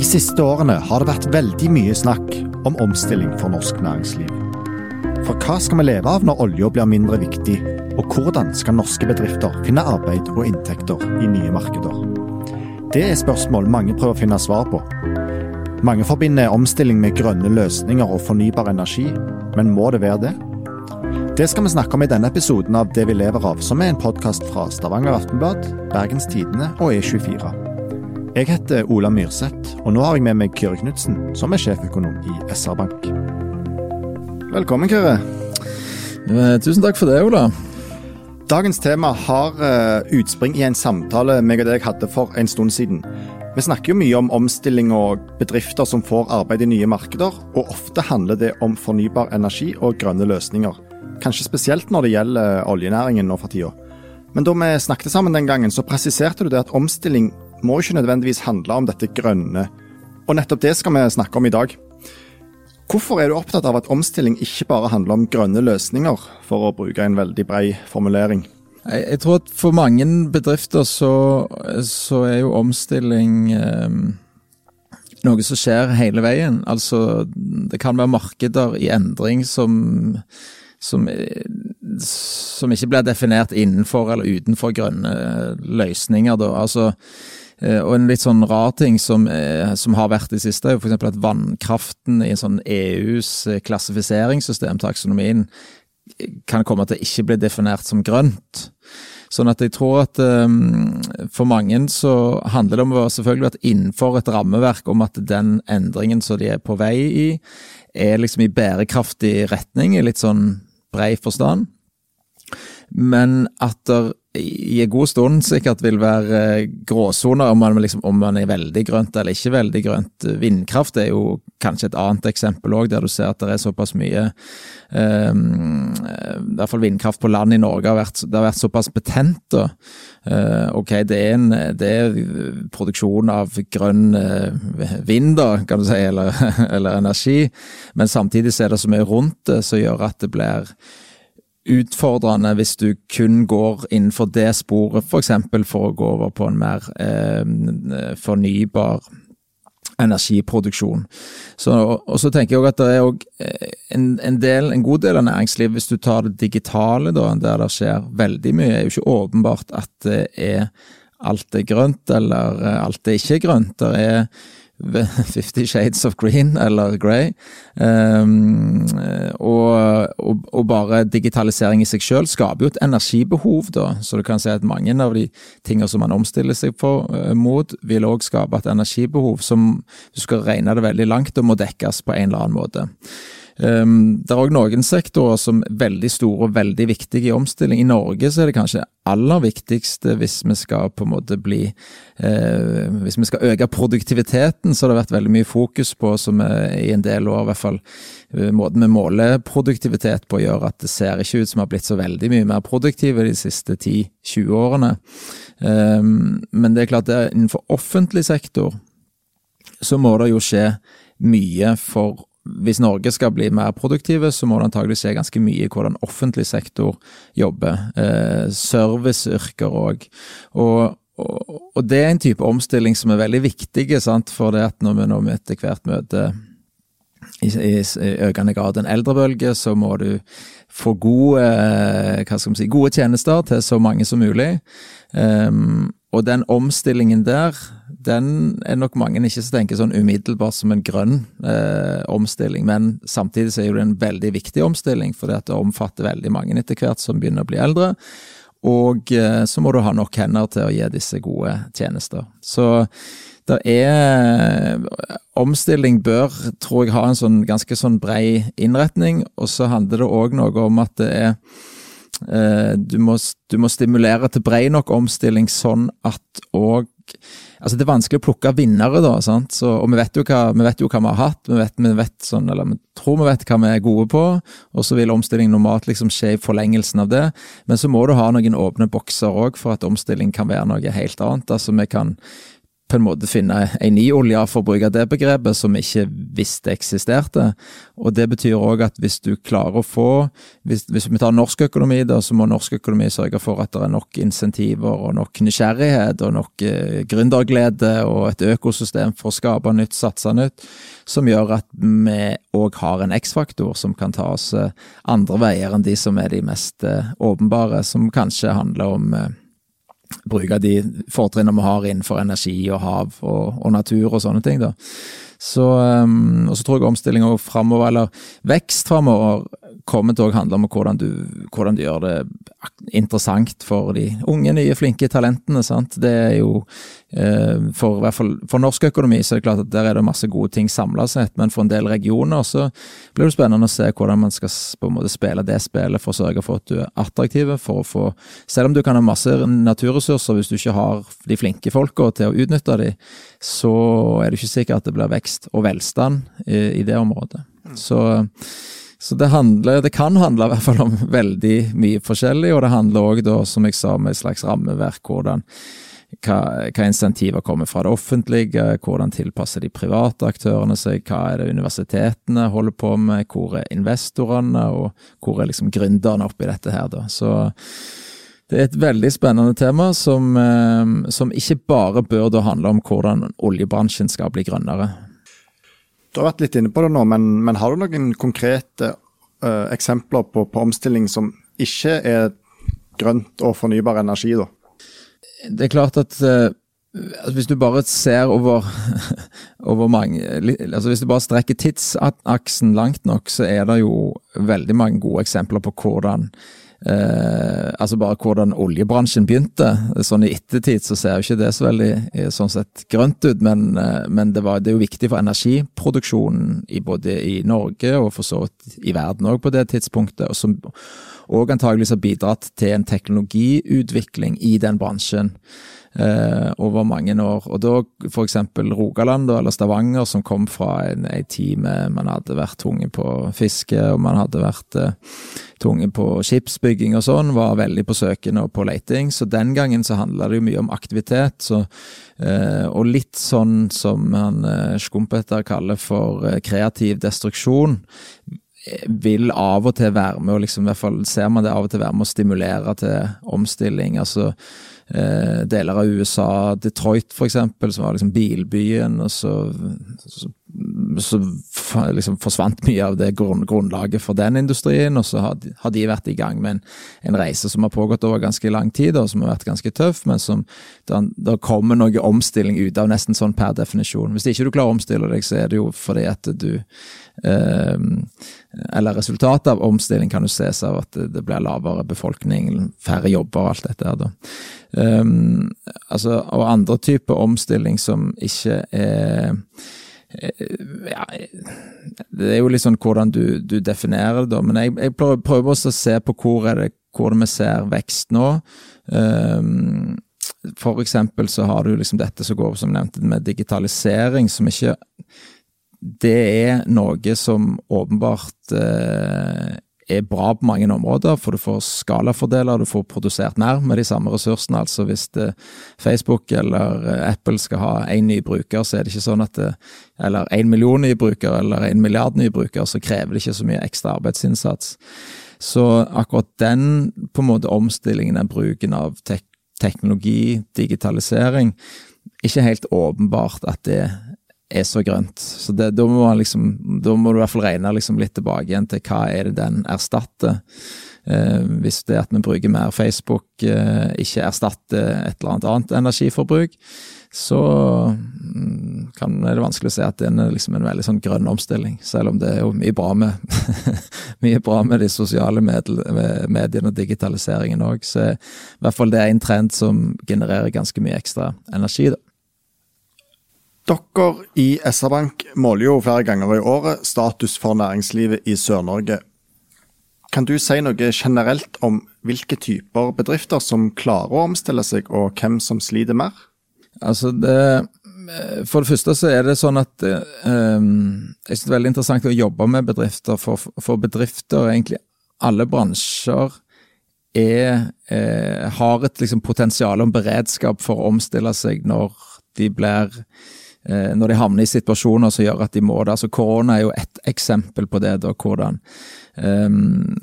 De siste årene har det vært veldig mye snakk om omstilling for norsk næringsliv. For hva skal vi leve av når olja blir mindre viktig, og hvordan skal norske bedrifter finne arbeid og inntekter i nye markeder? Det er spørsmål mange prøver å finne svar på. Mange forbinder omstilling med grønne løsninger og fornybar energi, men må det være det? Det skal vi snakke om i denne episoden av Det vi lever av, som er en podkast fra Stavanger Aftenblad, Bergens Tidende og E24. Jeg heter Ola Myrseth, og nå har jeg med meg Kyrre Knutsen, som er sjeføkonom i SR-Bank. Velkommen, Kyrre. Eh, Tusen takk for det, Ola. Dagens tema har eh, utspring i en samtale meg og deg hadde for en stund siden. Vi snakker jo mye om omstilling og bedrifter som får arbeid i nye markeder, og ofte handler det om fornybar energi og grønne løsninger. Kanskje spesielt når det gjelder oljenæringen nå for tida. Men da vi snakket sammen den gangen, så presiserte du det at omstilling må ikke nødvendigvis handle om dette grønne. Og nettopp det skal vi snakke om i dag. Hvorfor er du opptatt av at omstilling ikke bare handler om grønne løsninger, for å bruke en veldig brei formulering? Jeg, jeg tror at for mange bedrifter så, så er jo omstilling eh, noe som skjer hele veien. Altså det kan være markeder i endring som som, som ikke blir definert innenfor eller utenfor grønne løsninger. Da. Altså, og en litt sånn rar ting som, som har vært i siste, er jo f.eks. at vannkraften i en sånn EUs klassifiseringssystem, taksonomien, kan komme til å ikke bli definert som grønt. Sånn at jeg tror at um, for mange så handler det om å selvfølgelig vært innenfor et rammeverk om at den endringen som de er på vei i, er liksom i bærekraftig retning, i litt sånn brei forstand. Men at det i en god stund sikkert vil være gråsoner om, liksom, om man er veldig grønt eller ikke veldig grønt. Vindkraft er jo kanskje et annet eksempel òg, der du ser at det er såpass mye um, I hvert fall vindkraft på land i Norge har vært, har vært såpass betent. Uh, ok, det er, en, det er, produksjon av grønn uh, vind, da, kan du si, eller, eller energi, men samtidig er det så mye rundt det som gjør at det blir utfordrende hvis du kun går innenfor det sporet, f.eks. For, for å gå over på en mer eh, fornybar energiproduksjon. Så, og så tenker jeg også at det er også en, en, del, en god del av næringslivet, hvis du tar det digitale, da, der det skjer veldig mye, er jo ikke åpenbart at det er alt er grønt, eller alt er ikke grønt. Det er Fifty Shades of Green eller Grey. Um, og, og, og, bare digitalisering i seg selv skaper jo et energibehov, da. Så du kan si at mange av de tingene som man omstiller seg for, uh, mot, vil òg skape et energibehov som du skal regne det veldig langt og må dekkes på en eller annen måte. Um, det er òg noen sektorer som er veldig store og veldig viktige i omstilling. I Norge så er det kanskje aller viktigste hvis vi skal på en måte bli eh, Hvis vi skal øke produktiviteten, så har det vært veldig mye fokus på, som i en del år i hvert fall, eh, måten vi måler produktivitet på, gjør at det ser ikke ut som vi har blitt så veldig mye mer produktive de siste 10-20 årene. Um, men det er klart, det er innenfor offentlig sektor så må det jo skje mye for hvis Norge skal bli mer produktive, så må det antagelig skje ganske mye i hvordan offentlig sektor jobber. Eh, Serviceyrker òg. Og, og, og, det er en type omstilling som er veldig viktig, sant? for det at når vi nå etter hvert møter i, i, i, økende grad en eldrebølge, så må du få gode, hva skal si, gode tjenester til så mange som mulig. Um, og den omstillingen der, den er nok mange ikke som tenker sånn umiddelbart som en grønn eh, omstilling, men samtidig så er det en veldig viktig omstilling, fordi at det omfatter veldig mange etter hvert som begynner å bli eldre. Og eh, så må du ha nok hender til å gi disse gode tjenester. Så det er Omstilling bør, tror jeg, ha en sånn ganske sånn brei innretning, og så handler det òg noe om at det er eh, du, må, du må stimulere til brei nok omstilling sånn at òg Altså, det er vanskelig å plukke vinnere, da. sant? Så, og vi vet, jo hva, vi vet jo hva vi har hatt, vi vet, vi vet sånn, vi tror vi vet hva vi er gode på, og så vil omstilling normalt liksom skje i forlengelsen av det. Men så må du ha noen åpne bokser òg for at omstilling kan være noe helt annet. Altså, vi kan på en måte finne en ny olje, for å bruke det begrepet, som ikke visste eksisterte. Og det betyr òg at hvis du klarer å få hvis, hvis, vi tar norsk økonomi, da, så må norsk økonomi sørge for at det er nok insentiver og nok nysgjerrighet og nok eh, gründerglede og et økosystem for å skape nytt, satse nytt, som gjør at vi òg har en X-faktor som kan ta oss eh, andre veier enn de som er de mest eh, åpenbare, som kanskje handler om eh, bruke de fortrinnene vi har innenfor energi og hav og, og, natur og sånne ting. da. Så, um, og så tror jeg omstillinga framover, eller vekst framover, kommer til å handle om hvordan du, hvordan du, gjør det interessant for de unge, nye, flinke talentene. sant? Det er jo eh, for, hvert fall, for norsk økonomi så er det klart at der er det masse gode ting samla sett, men for en del regioner så blir det spennende å se hvordan man skal på en måte spille det spillet for å sørge for at du er attraktiv. for å få, Selv om du kan ha masse naturressurser, hvis du ikke har de flinke folka til å utnytte de, så er det ikke sikkert at det blir vekst og velstand i, i det området. Så så det, handler, det kan handle i hvert fall om veldig mye forskjellig, og det handler òg, som jeg sa, om et slags rammeverk. hvordan hva, hva insentiver kommer fra det offentlige, hvordan tilpasser de private aktørene seg, hva er det universitetene holder på med, hvor er investorene, og hvor er liksom gründerne oppi dette her, da. Så det er et veldig spennende tema som, eh, som ikke bare bør handle om hvordan oljebransjen skal bli grønnere. Du har vært litt inne på det nå, men, men har du noen konkrete uh, eksempler på, på, omstilling som ikke er grønt og fornybar energi, da? Det er klart at uh, hvis du bare ser over, over mange altså Hvis du bare strekker tidsaksen langt nok, så er det jo veldig mange gode eksempler på hvordan Eh, altså bare hvordan oljebransjen begynte. Sånn i ettertid så ser jo ikke det så veldig eh, sånn sett grønt ut, men, eh, men det, var, det, er jo viktig for energiproduksjonen i både i Norge og for så vidt i verden òg på det tidspunktet. og som òg antageligvis har bidratt til en teknologiutvikling i den bransjen eh, over mange år. Og da f.eks. Rogaland eller Stavanger, som kom fra en, en tid med man hadde vært tunge på fiske, og man hadde vært eh, tunge på skipsbygging og sånn, var veldig på søken og på leiting. Så den gangen så handla det jo mye om aktivitet. Så, eh, og litt sånn som han eh, Skumpeter kaller for eh, kreativ destruksjon vil av og til være med, og liksom, i hvert fall ser man det av og til være med å stimulere til omstilling. altså eh, deler av USA, Detroit for eksempel, som var liksom bilbyen. og så, så, så liksom forsvant mye av det grunn, grunnlaget for den industrien, og så har de, vært i gang med en, en, reise som har pågått over ganske lang tid, og som har vært ganske tøff, men som da, kommer noe omstilling ut av, nesten sånn per definisjon. Hvis ikke du klarer å omstille deg, så er det jo fordi at du eh, eller resultatet av omstilling kan jo ses av at det blir lavere befolkning, færre jobber og alt dette her, da. Um, altså, og andre typer omstilling som ikke er ja, det er jo litt sånn hvordan du, du definerer det, da. Men jeg, jeg prøver også å se på hvor er det hvor vi ser vekst nå. Um, for eksempel så har du liksom dette som går som nevnt med digitalisering, som ikke det er noe som åpenbart eh, er bra på mange områder, for du får skalafordeler, du får produsert mer med de samme ressursene. Altså hvis det, Facebook eller eh, Apple skal ha én ny bruker, så er det ikke sånn at det, Eller én million nye brukere eller én milliard nye brukere, så krever det ikke så mye ekstra arbeidsinnsats. Så akkurat den på en måte omstillingen, den bruken av tek teknologi, digitalisering, ikke helt åpenbart at det er så grønt. Så det, da, må liksom, da, må du i hvert fall regne liksom litt tilbake igjen til hva er det den erstatter. Eh, hvis det at vi bruker mer Facebook eh, ikke erstatter et eller annet annet energiforbruk, så mm, kan, er det vanskelig å se at det er liksom en veldig sånn grønn omstilling. Selv om det er jo mye bra med, mye bra med de sosiale mediene og digitaliseringen òg. Så i hvert fall det er en trend som genererer ganske mye ekstra energi. da. Dere i SR-Bank måler jo flere ganger i året status for næringslivet i Sør-Norge. Kan du si noe generelt om hvilke typer bedrifter som klarer å omstille seg, og hvem som sliter mer? Altså det, For det første så er det sånn at eh, jeg synes det er veldig interessant å jobbe med bedrifter. For, for bedrifter, egentlig alle bransjer, er, eh, har et liksom, potensial en beredskap for å omstille seg når de blir når de havner i situasjoner som gjør at de må det. Altså Korona er jo ett eksempel på det. da, hvordan, um,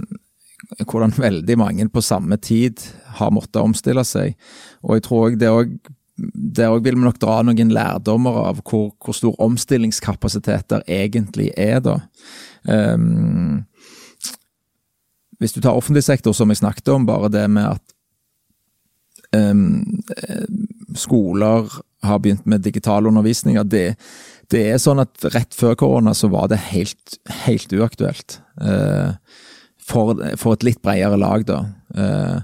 hvordan veldig mange på samme tid har måttet omstille seg. Og jeg tror det òg der vil vi nok dra noen lærdommer av hvor, hvor stor omstillingskapasitet der egentlig er, da. Um, hvis du tar offentlig sektor, som jeg snakket om, bare det med at um, skoler har begynt med digital undervisning, det, det, er sånn at rett før korona så var det helt, helt uaktuelt. Uh, for, for, et litt bredere lag, da. Uh,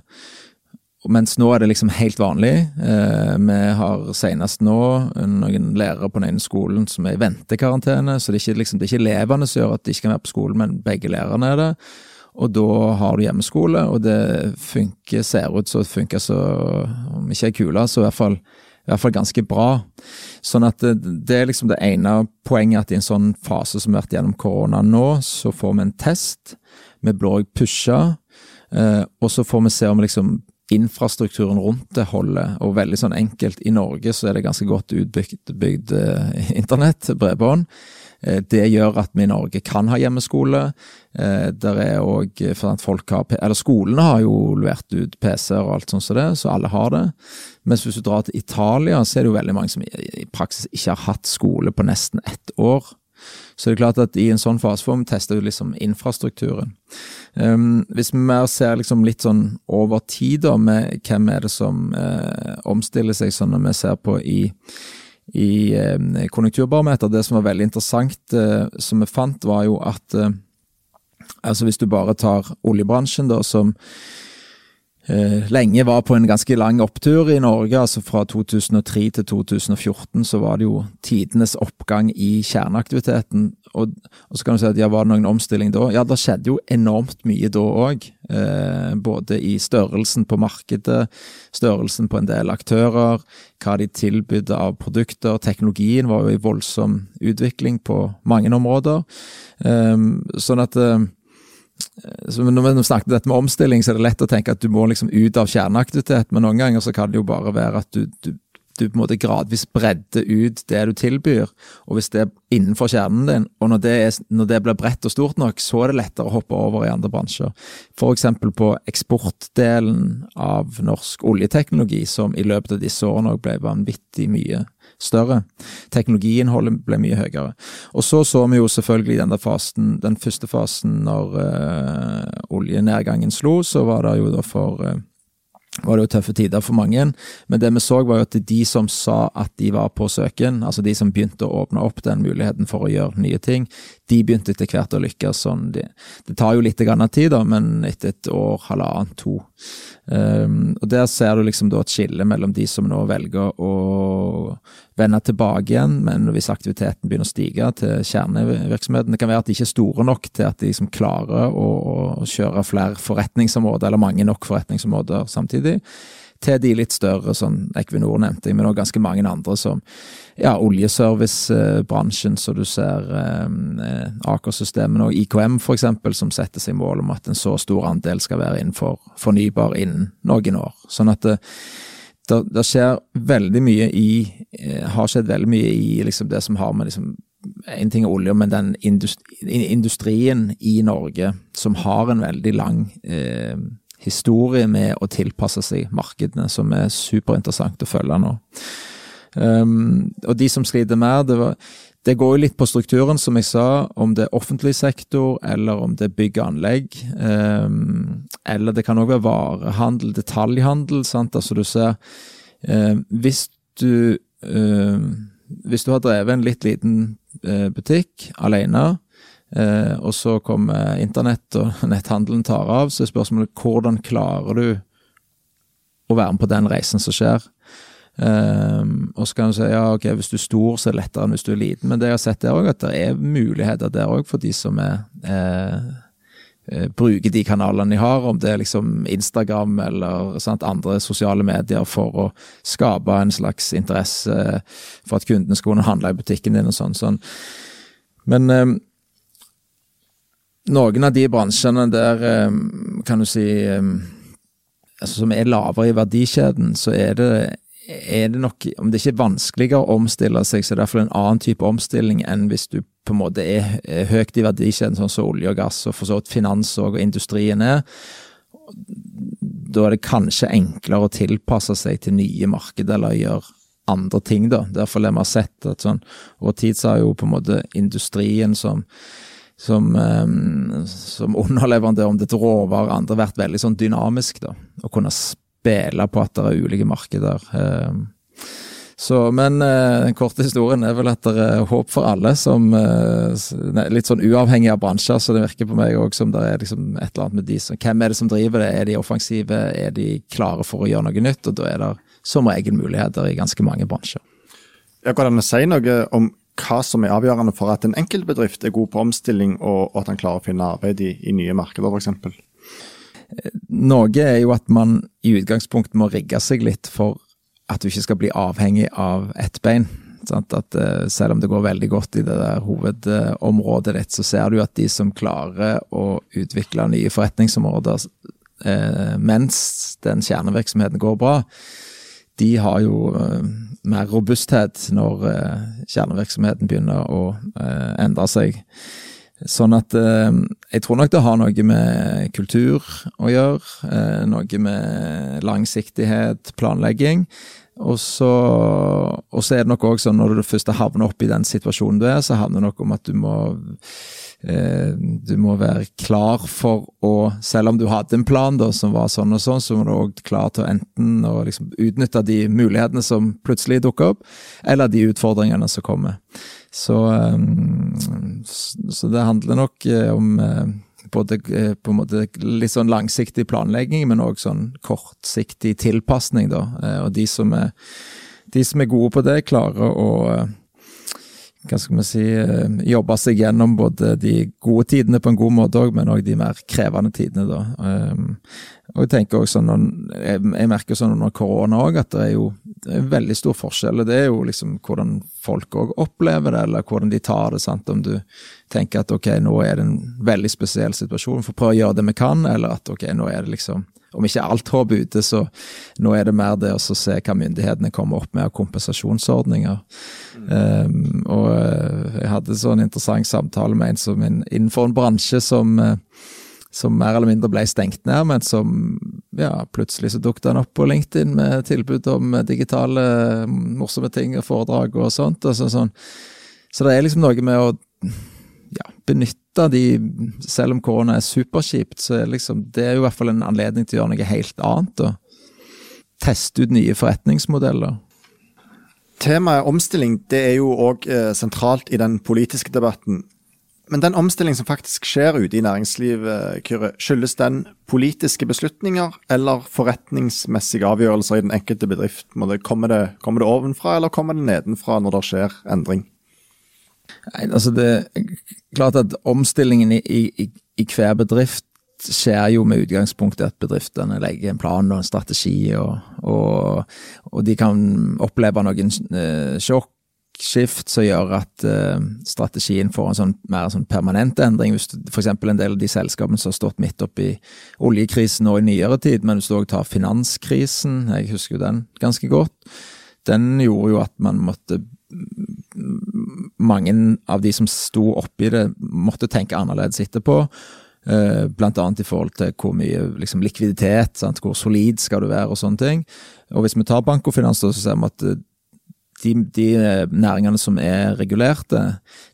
mens nå er det liksom helt vanlig. Eh, vi har senest nå noen lærere på den ene skolen som er i ventekarantene, så det er ikke, liksom, ikke elevene som gjør at de ikke kan være på skolen, men begge lærerne er det. Og da har du hjemmeskole, og det funker, ser ut som det funker så Om ikke er kula, så i hvert, fall, i hvert fall ganske bra. Sånn at det, det, er liksom det ene poenget, at i en sånn fase som vi har vært gjennom korona nå, så får vi en test. Vi blir pusha, eh, og så får vi se om liksom infrastrukturen rundt det holder. Og veldig sånn enkelt, i Norge så er det ganske godt utbygd bygd, eh, internett, bredbånd. Eh, det gjør at vi i Norge kan ha hjemmeskole. Eh, der er for at folk har, eller Skolene har jo levert ut PC-er og alt sånt som det, så alle har det. Mens hvis du drar til Italia, så er det jo veldig mange som i praksis ikke har hatt skole på nesten ett år. Så det er klart at i en sånn fase får vi teste liksom infrastrukturen. Um, hvis vi mer ser liksom litt sånn over tid da, med hvem er det som uh, omstiller seg, sånn når vi ser på i i eh, konjunkturbarometer. Det som var veldig interessant, eh, som vi fant, var jo at eh, altså hvis du bare tar oljebransjen, da, som lenge var på en ganske lang opptur i Norge. altså Fra 2003 til 2014 så var det jo tidenes oppgang i kjerneaktiviteten. Og, og så kan du si at ja, var det noen omstilling da? Ja, det skjedde jo enormt mye da òg. Eh, både i størrelsen på markedet, størrelsen på en del aktører, hva de tilbydde av produkter. Teknologien var jo i voldsom utvikling på mange områder. Eh, sånn at eh, når vi snakket dette med omstilling, så er det lett å tenke at du må liksom ut av kjerneaktivitet, men noen ganger så kan det jo bare være at du, du, du på en måte gradvis bredder ut det du tilbyr. Og hvis det er innenfor kjernen din, og når det, er, når det blir bredt og stort nok, så er det lettere å hoppe over i andre bransjer. F.eks. på eksportdelen av norsk oljeteknologi, som i løpet av disse årene ble vanvittig mye større. Teknologiinnholdet ble mye høyere. Og så så vi jo selvfølgelig denne fasen, den første fasen når uh, oljenedgangen slo, så var det jo da for uh, var det jo tøffe tider for mange, men det vi så var jo at de som sa at de var på søken, altså de som begynte å åpne opp den muligheten for å gjøre nye ting, de begynte etter hvert å lykkes sånn. Det, det tar jo litt tid, da, men etter et år, halvannet, to, Um, og Der ser du liksom da et skille mellom de som nå velger å vende tilbake igjen, men hvis aktiviteten begynner å stige til kjernevirksomheten Det kan være at de ikke er store nok til at de liksom klarer å, å kjøre flere forretningsområder, eller mange nok forretningsområder samtidig til de litt større, sånn Equinor nevnte men også ganske mange andre som ja, oljeservicebransjen, så du ser eh, Aker-systemene og IKM f.eks., som setter seg mål om at en så stor andel skal være innenfor fornybar innen noen år. Sånn at det, det, det skjer veldig mye i eh, Har skjedd veldig mye i liksom det som har med liksom en ting er olje, men den industrien i Norge som har en veldig lang eh, historie med å tilpasse seg markedene, som er superinteressant å følge nå. Um, og de som sliter mer, det, var, det, går jo litt på strukturen, som jeg sa, om det er offentlig sektor, eller om det er bygg og anlegg. Um, eller det kan òg være varehandel, detaljhandel. sant, altså du ser um, Hvis du hvis du har drevet en litt liten uh, butikk alene, Eh, og så kommer internett og netthandelen tar av, så er spørsmålet hvordan klarer du å være med på den reisen som skjer? Eh, og så kan du si ja, ok, hvis du er stor, så er det lettere enn hvis du er liten. Men det jeg har sett der òg, at det er muligheter der òg for de som er eh, eh, bruker de kanalene de har, om det er liksom Instagram eller sant, andre sosiale medier, for å skape en slags interesse for at kundene skal kunne handle i butikken din og sånn. sånn. Men eh, noen av de bransjene der, eh, kan du si eh, altså, Som er lavere i verdikjeden, så er det er det nok, om det ikke er vanskeligere å omstille seg, så er det iallfall en annen type omstilling enn hvis du på en måte er høyt i verdikjeden, sånn som olje og gass, og for så vidt finans og industrien er. Da er det kanskje enklere å tilpasse seg til nye markeder eller gjøre andre ting, da. Derfor har vi sett at sånn over tid så har jo på en måte industrien som som, um, som underleverandør om det til råvarer og andre vært veldig sånn dynamisk, da. Å kunne spille på at det er ulike markeder. Um, så, men uh, den korte historien er vel at det er håp for alle, som Litt sånn uavhengig av bransjer, så det virker på meg òg som det er liksom et eller annet med de som Hvem er det som driver det? Er de offensive? Er de klare for å gjøre noe nytt? Og da er det som regel muligheter i ganske mange bransjer. Ja, Går det si noe om hva som er avgjørende for at en enkeltbedrift er god på omstilling, og, at han klarer å finne arbeid i, i nye markeder, f.eks.? Noe er jo at man i utgangspunktet må rigge seg litt for at du ikke skal bli avhengig av ett bein. At uh, Selv om det går veldig godt i det der hovedområdet ditt, så ser du at de som klarer å utvikle nye forretningsområder uh, mens den kjernevirksomheten går bra, de har jo uh, mer robusthet når kjernevirksomheten begynner å endre seg. Sånn at eh, jeg tror nok det har noe med kultur å gjøre. Eh, noe med langsiktighet, planlegging. Og så, og så er det nok òg sånn når du først havner opp i den situasjonen du er, så handler det nok om at du må eh, Du må være klar for å Selv om du hadde en plan da, som var sånn og sånn, så må du òg klar til å enten å liksom utnytte de mulighetene som plutselig dukker opp, eller de utfordringene som kommer. Så, ehm, så det handler nok eh, om eh, både eh, på en måte litt sånn langsiktig planlegging, men òg sånn kortsiktig tilpasning, da. Og de som, er, de som er gode på det, klarer å hva skal vi si, jobbe seg gjennom både de gode tidene på en god måte òg, men òg de mer krevende tidene, da. Ehm, og jeg tenker også sånn, jeg merker sånn under korona òg at det er jo det er veldig stor forskjell. Det er jo liksom hvordan folk òg opplever det, eller hvordan de tar det. sant? Om du tenker at ok, nå er det en veldig spesiell situasjon, vi får prøve å gjøre det vi kan, eller at ok, nå er det liksom Om ikke alt håp ute, så nå er det mer det å se hva myndighetene kommer opp med av kompensasjonsordninger. Mm. Um, og eh, jeg hadde så en interessant samtale med en som innenfor en bransje som uh, som mer eller mindre ble stengt ned, men som ja, plutselig så dukket han opp på LinkedIn med tilbud om digitale morsomme ting og foredrag og sånt. Og så, sånn. så det er liksom noe med å benytte de Selv om korona er superkjipt, så er liksom, det er jo i hvert fall en anledning til å gjøre noe helt annet. Og teste ut nye forretningsmodeller. Temaet omstilling det er jo òg eh, sentralt i den politiske debatten. Men den omstillingen som faktisk skjer ute i næringslivet, Kyrre, skyldes den politiske beslutninger eller forretningsmessige avgjørelser i den enkelte bedrift? Kommer det, kommer det ovenfra, eller kommer det nedenfra når det skjer endring? Nei, altså det er klart at omstillingen i, i, i hver bedrift skjer jo med utgangspunkt i at bedriftene legger en plan og en strategi, og, og, og de kan oppleve noen eh, sjokk skift som gjør at uh, strategien får en sånn mer sånn permanent endring. Hvis f.eks. en del av de selskapene som har stått midt oppi oljekrisen nå i nyere tid, men hvis du òg tar finanskrisen, jeg husker jo den ganske godt, den gjorde jo at man måtte Mange av de som sto oppi det, måtte tenke annerledes etterpå. Uh, blant annet i forhold til hvor mye liksom, likviditet, sant? hvor solid skal du være og sånne ting. Og hvis vi tar bank og finans, så ser vi at de, de, eh, næringene som er regulerte,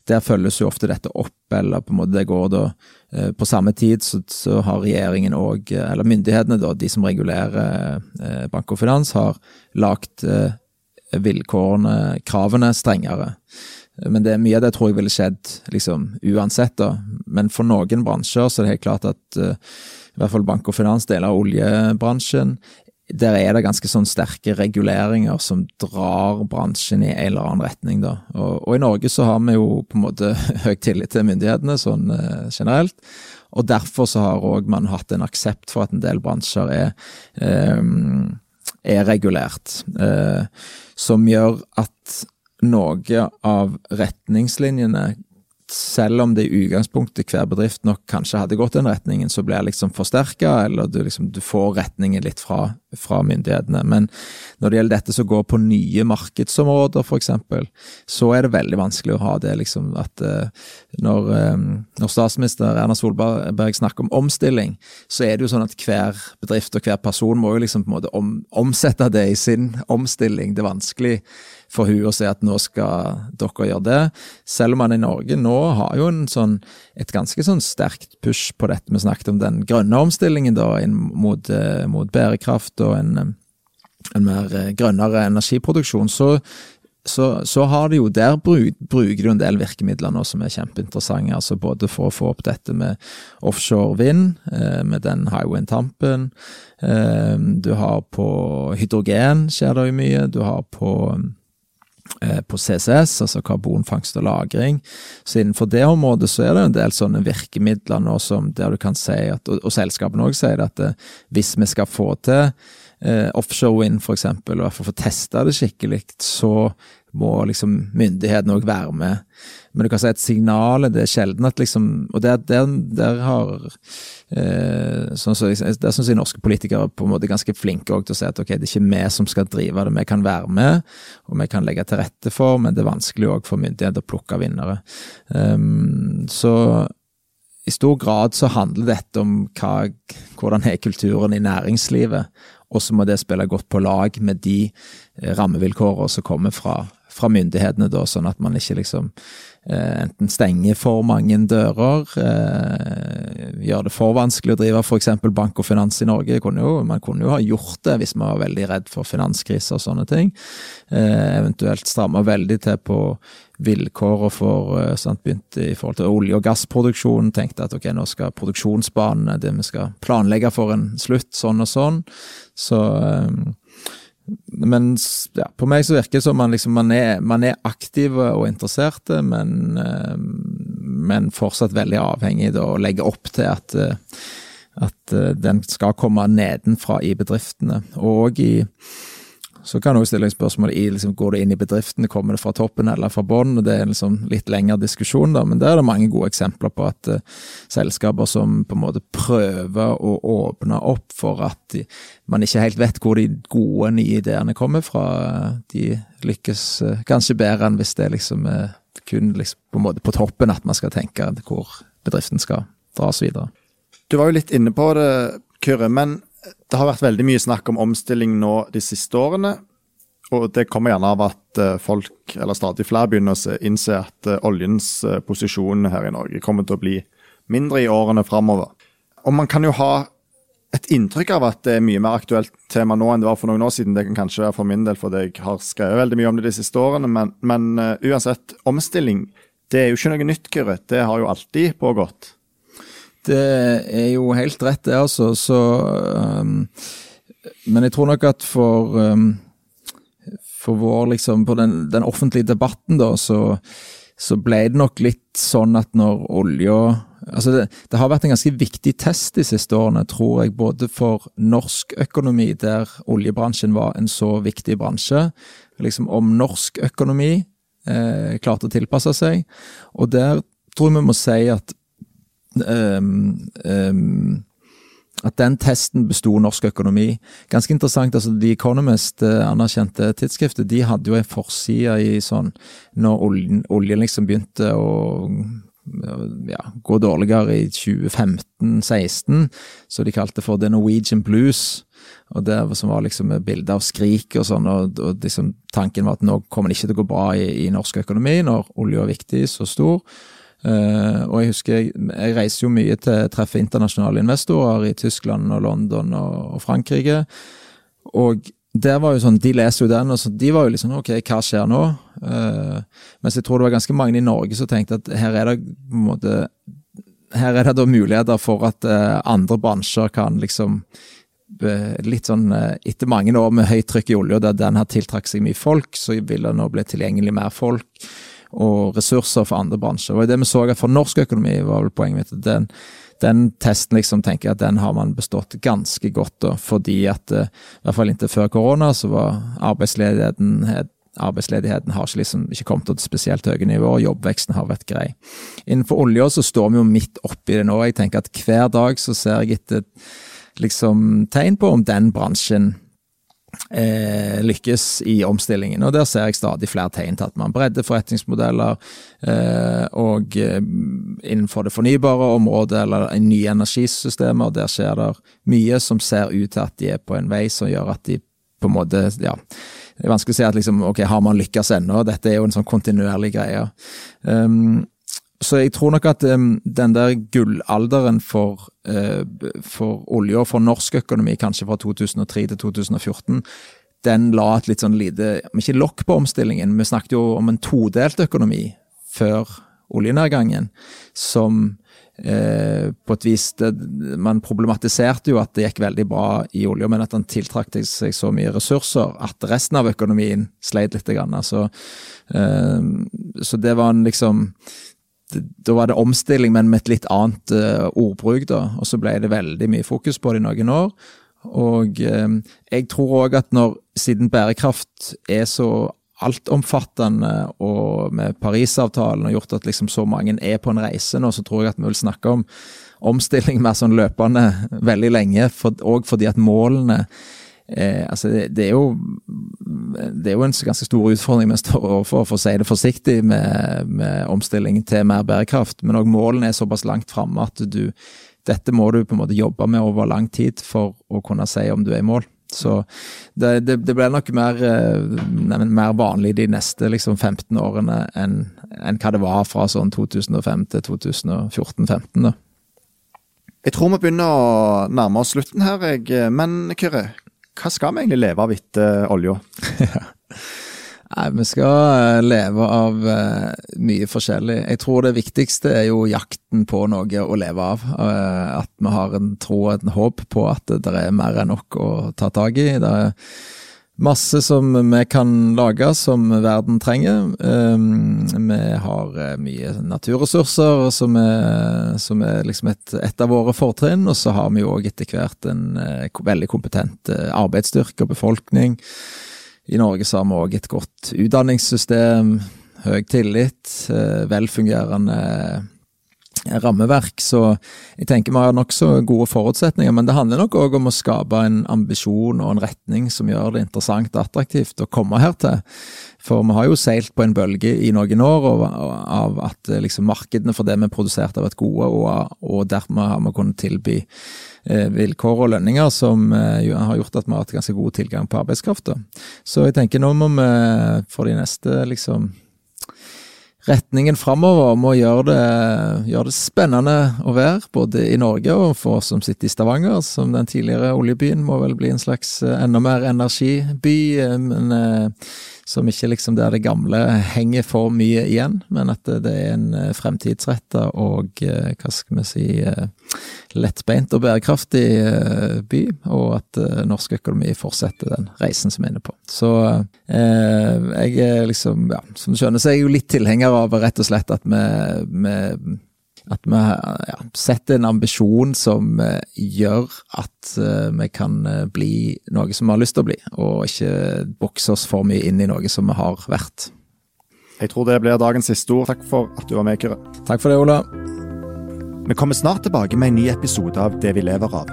der følges jo ofte dette opp, eller på en måte det går da eh, På samme tid så, så har regjeringen eh, eller myndighetene, da, de som regulerer bank og finans, har lagt vilkårene, kravene, strengere. Men det, mye av det tror jeg ville skjedd liksom, uansett. da. Men for noen bransjer så er det helt klart at uh, i hvert fall bank og finans, deler av oljebransjen, der er det ganske sånn sterke reguleringer som drar bransjen i en eller annen retning. da. Og, og i Norge så har vi jo på en måte høy tillit til myndighetene sånn uh, generelt. Og derfor så har òg man hatt en aksept for at en del bransjer er, eh, er regulert. Eh, som gjør at noe av retningslinjene selv om det i utgangspunktet hver bedrift nok kanskje hadde gått den retningen, så blir det liksom forsterka, eller du, liksom, du, får retningen litt fra, fra, myndighetene. Men når det gjelder dette som går på nye markedsområder, f.eks., så er det veldig vanskelig å ha det liksom at uh, når, um, når, statsminister Erna Solberg snakker om omstilling, så er det jo sånn at hver bedrift og hver person må jo liksom på en måte om, omsette det i sin omstilling. Det er vanskelig for hun å si at nå skal dere gjøre det. Selv om man i Norge nå har jo sånn, et ganske sånn sterkt push på dette. Vi snakket om den grønne omstillingen da, mot, eh, mot bærekraft og en, en mer eh, grønnere energiproduksjon. Så, så, så, har de jo der bruk, bruker de en del virkemidler nå som er kjempeinteressante. altså Både for å få opp dette med offshore vind, eh, med den Highwind-tampen. Du har på hydrogen skjer det jo mye. Du har på Eh, på CCS, altså karbonfangst og -lagring. Så innenfor det området så er det en del sånne virkemidler nå som der du kan si at, og, og selskapene òg sier at det, eh, hvis vi skal få til eh, offshore wind f.eks., og i hvert fall få testa det skikkelig, så må liksom myndighetene òg være med. Men du kan si at signalet det er sjelden at liksom Og der, der, der har eh, sånn så, Der syns jeg norske politikere på en måte er ganske flinke til å si at ok, det er ikke vi som skal drive det, vi kan være med, og vi kan legge til rette for, men det er vanskelig òg for myndigheter å plukke vinnere. Um, så i stor grad så handler dette om hva, hvordan er kulturen i næringslivet, og så må det spille godt på lag med de rammevilkårene som kommer fra, fra myndighetene, da, sånn at man ikke liksom eh, enten stenger for mange dører, eh, gjør det for vanskelig å drive f.eks. bank og finans i Norge. Kunne jo, man kunne jo ha gjort det hvis man var veldig redd for finanskriser og sånne ting. Eh, eventuelt stramme veldig til på vilkårene for eh, sant, begynte i forhold til olje- og gassproduksjon. Tenkte at ok, nå skal produksjonsbanene, det vi skal planlegge for en slutt, sånn og sånn. Så eh, men ja, på meg så virker det som man, liksom, man, er, man er aktive og interesserte, men, eh, men fortsatt veldig avhengig av å legge opp til at, eh, at eh, den skal komme nedenfra i bedriftene. Og i så kan du stille spørsmål i liksom, går det inn i bedriften, kommer det fra toppen eller fra bånn. Det er en liksom litt lengre diskusjon, da, men der er det mange gode eksempler på at uh, selskaper som på en måte prøver å åpne opp for at de, man ikke helt vet hvor de gode, nye ideene kommer fra, de lykkes uh, kanskje bedre enn hvis det liksom er kun liksom, på, en måte på toppen at man skal tenke hvor bedriften skal dras videre. Du var jo litt inne på det, Kyrre. men det har vært veldig mye snakk om omstilling nå de siste årene. Og det kommer gjerne av at eh, folk, eller stadig flere, begynner å innse at eh, oljens eh, posisjon her i Norge kommer til å bli mindre i årene framover. Og man kan jo ha et inntrykk av at det er mye mer aktuelt tema nå enn det var for noen år siden. Det kan kanskje være for min del, fordi jeg har skrevet veldig mye om det de siste årene. Men, men uh, uansett, omstilling det er jo ikke noe nytt, Kyrre. Det har jo alltid pågått. Det er jo helt rett, det, altså. Så um, Men jeg tror nok at for um, For vår, liksom, på den, den offentlige debatten, da, så, så, ble det nok litt sånn at når olja Altså det, det, har vært en ganske viktig test de siste årene, tror jeg, både for norsk økonomi, der oljebransjen var en så viktig bransje, liksom om norsk økonomi eh, klarte å tilpasse seg. Og der tror jeg vi må si at um, um, at den testen besto norsk økonomi. Ganske interessant. altså The Economist, anerkjente tidsskriftet, de hadde jo en forside i sånn Når oljen, oljen liksom begynte å ja, gå dårligere i 2015-16, så de kalte for The Norwegian Blues. og det som var liksom bilde av skrik og sånn, og, og liksom, tanken var at nå kommer det ikke til å gå bra i, i norsk økonomi når olja er viktig, så stor. Uh, og jeg husker jeg, jeg, reiser jo mye til å treffe internasjonale investorer i Tyskland og London og, og, Frankrike. Og der var jo sånn, De leser jo den, og så, de var jo liksom ok, hva skjer nå? Uh, mens jeg tror det var ganske mange i Norge som tenkte at her er det på en måte her er det da muligheter for at uh, andre bransjer kan liksom litt sånn etter mange år med høyt trykk i olja, der den har tiltrakk seg mye folk, så vil det nå bli tilgjengelig mer folk og ressurser for andre bransjer. Og det vi så for norsk økonomi, var vel poenget mitt. Den, den testen liksom tenker jeg at den har man bestått ganske godt, da, fordi at i hvert fall inntil før korona så var arbeidsledigheten arbeidsledigheten har ikke, liksom, ikke kommet til et spesielt høye nivåer, jobbveksten har vært grei. Innenfor olja så står vi jo midt oppi det nå. Jeg tenker at hver dag så ser jeg etter liksom, tegn på om den bransjen eh, lykkes i omstillingen. Og der ser jeg stadig flere tegn til at man bredder forretningsmodeller. Eh, og eh, innenfor det fornybare området eller nye energisystemer, der skjer det mye som ser ut til at de er på en vei som gjør at de på en måte ja, det er vanskelig å si at liksom, ok, har man lykkes ennå? Dette er jo en sånn kontinuerlig greie. Um, så jeg tror nok at um, den der gullalderen for, uh, for olje og for norsk økonomi, kanskje fra 2003 til 2014, den la et litt sånn lite Ikke lokk på omstillingen, vi snakket jo om en todelt økonomi før oljenedgangen, som Eh, på et vis det, Man problematiserte jo at det gikk veldig bra i olja, men at den tiltrakk seg så mye ressurser at resten av økonomien sleit litt. Grann, altså, eh, så det var en liksom da var det omstilling, men med et litt annet uh, ordbruk. da, Og så ble det veldig mye fokus på det i noen år. Og uh, jeg tror òg at når, siden bærekraft er så altomfattende og med Parisavtalen og gjort at liksom så mange er på en reise nå, så tror jeg at vi vil snakke om omstilling mer sånn løpende veldig lenge. For, og fordi at målene eh, altså det, det, er jo, det er jo en ganske stor utfordring vi står overfor, for å si det forsiktig, med, med omstilling til mer bærekraft. Men òg målene er såpass langt framme at du dette må du på en måte jobbe med over lang tid for å kunne si om du er i mål. Så det, det, det ble nok mer, eh, mer, vanlig de neste liksom, 15 årene enn, enn hva det var fra sånn 2005 til 2014-2015. Jeg tror vi begynner å nærme oss slutten her, jeg. men Kyrre, hva skal vi egentlig leve av etter olja? Nei, Vi skal eh, leve av uh, mye forskjellig. Jeg tror det viktigste er jo jakten på noe å leve av. Uh, at vi har en tro og en håp på at det er mer enn nok å ta tak i. Det er masse som vi kan lage som verden trenger. Um, vi har mye naturressurser som er, som er liksom et, et, av våre fortrinn. Og så har vi òg etter hvert en uh, veldig kompetent arbeidsstyrke og befolkning. I Norge så har vi òg et godt utdanningssystem, høy tillit, eh, velfungerende eh, rammeverk. Så jeg tenker vi har nokså gode forutsetninger, men det handler nok òg om å skape en ambisjon og en retning som gjør det interessant og attraktivt å komme her til. For vi har jo seilt på en bølge i noen år av at eh, liksom, markedene for det vi produserte har vært gode, og, og dermed har vi kunnet tilby Eh, vilkår og lønninger som eh, har gjort at vi har hatt ganske god tilgang på arbeidskraft. Så jeg tenker nå må vi for de neste liksom retningen framover må gjøre det, gjøre det spennende å være, både i Norge og for oss som sitter i Stavanger, som den tidligere oljebyen må vel bli en slags eh, enda mer energiby. Men som ikke liksom der det gamle henger for mye igjen, men at det er en eh, fremtidsretta og eh, hva skal vi si eh, lettbeint og bærekraftig by, og at norsk økonomi fortsetter den reisen som vi er inne på. Så jeg er liksom, ja, som du skjønner, så er jeg jo litt tilhenger av rett og slett at vi, vi at vi ja, setter en ambisjon som uh, gjør at uh, vi kan uh, bli noe som vi har lyst til å bli, og ikke bokse oss for mye inn i noe som vi har vært. Jeg tror det blir dagens siste ord. Takk for at du var med, Kyrre. Takk for det, Ola. Vi kommer snart tilbake med en ny episode av Det vi lever av,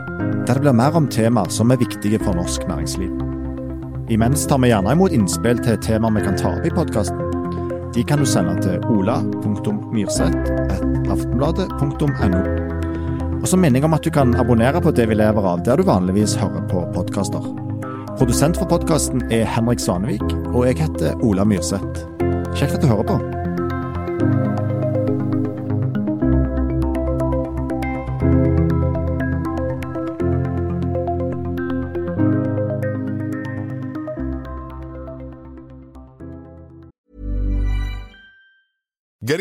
der det blir mer om temaer som er viktige for norsk næringsliv. Imens tar vi gjerne imot innspill til temaer vi kan ta opp i podkasten. De kan du sende til ola.myrseth.aftenbladet.no. Og så minner jeg om at du kan abonnere på Det vi lever av, der du vanligvis hører på podkaster. Produsent for podkasten er Henrik Svanevik, og jeg heter Ola Myrseth. Kjekt at du hører på.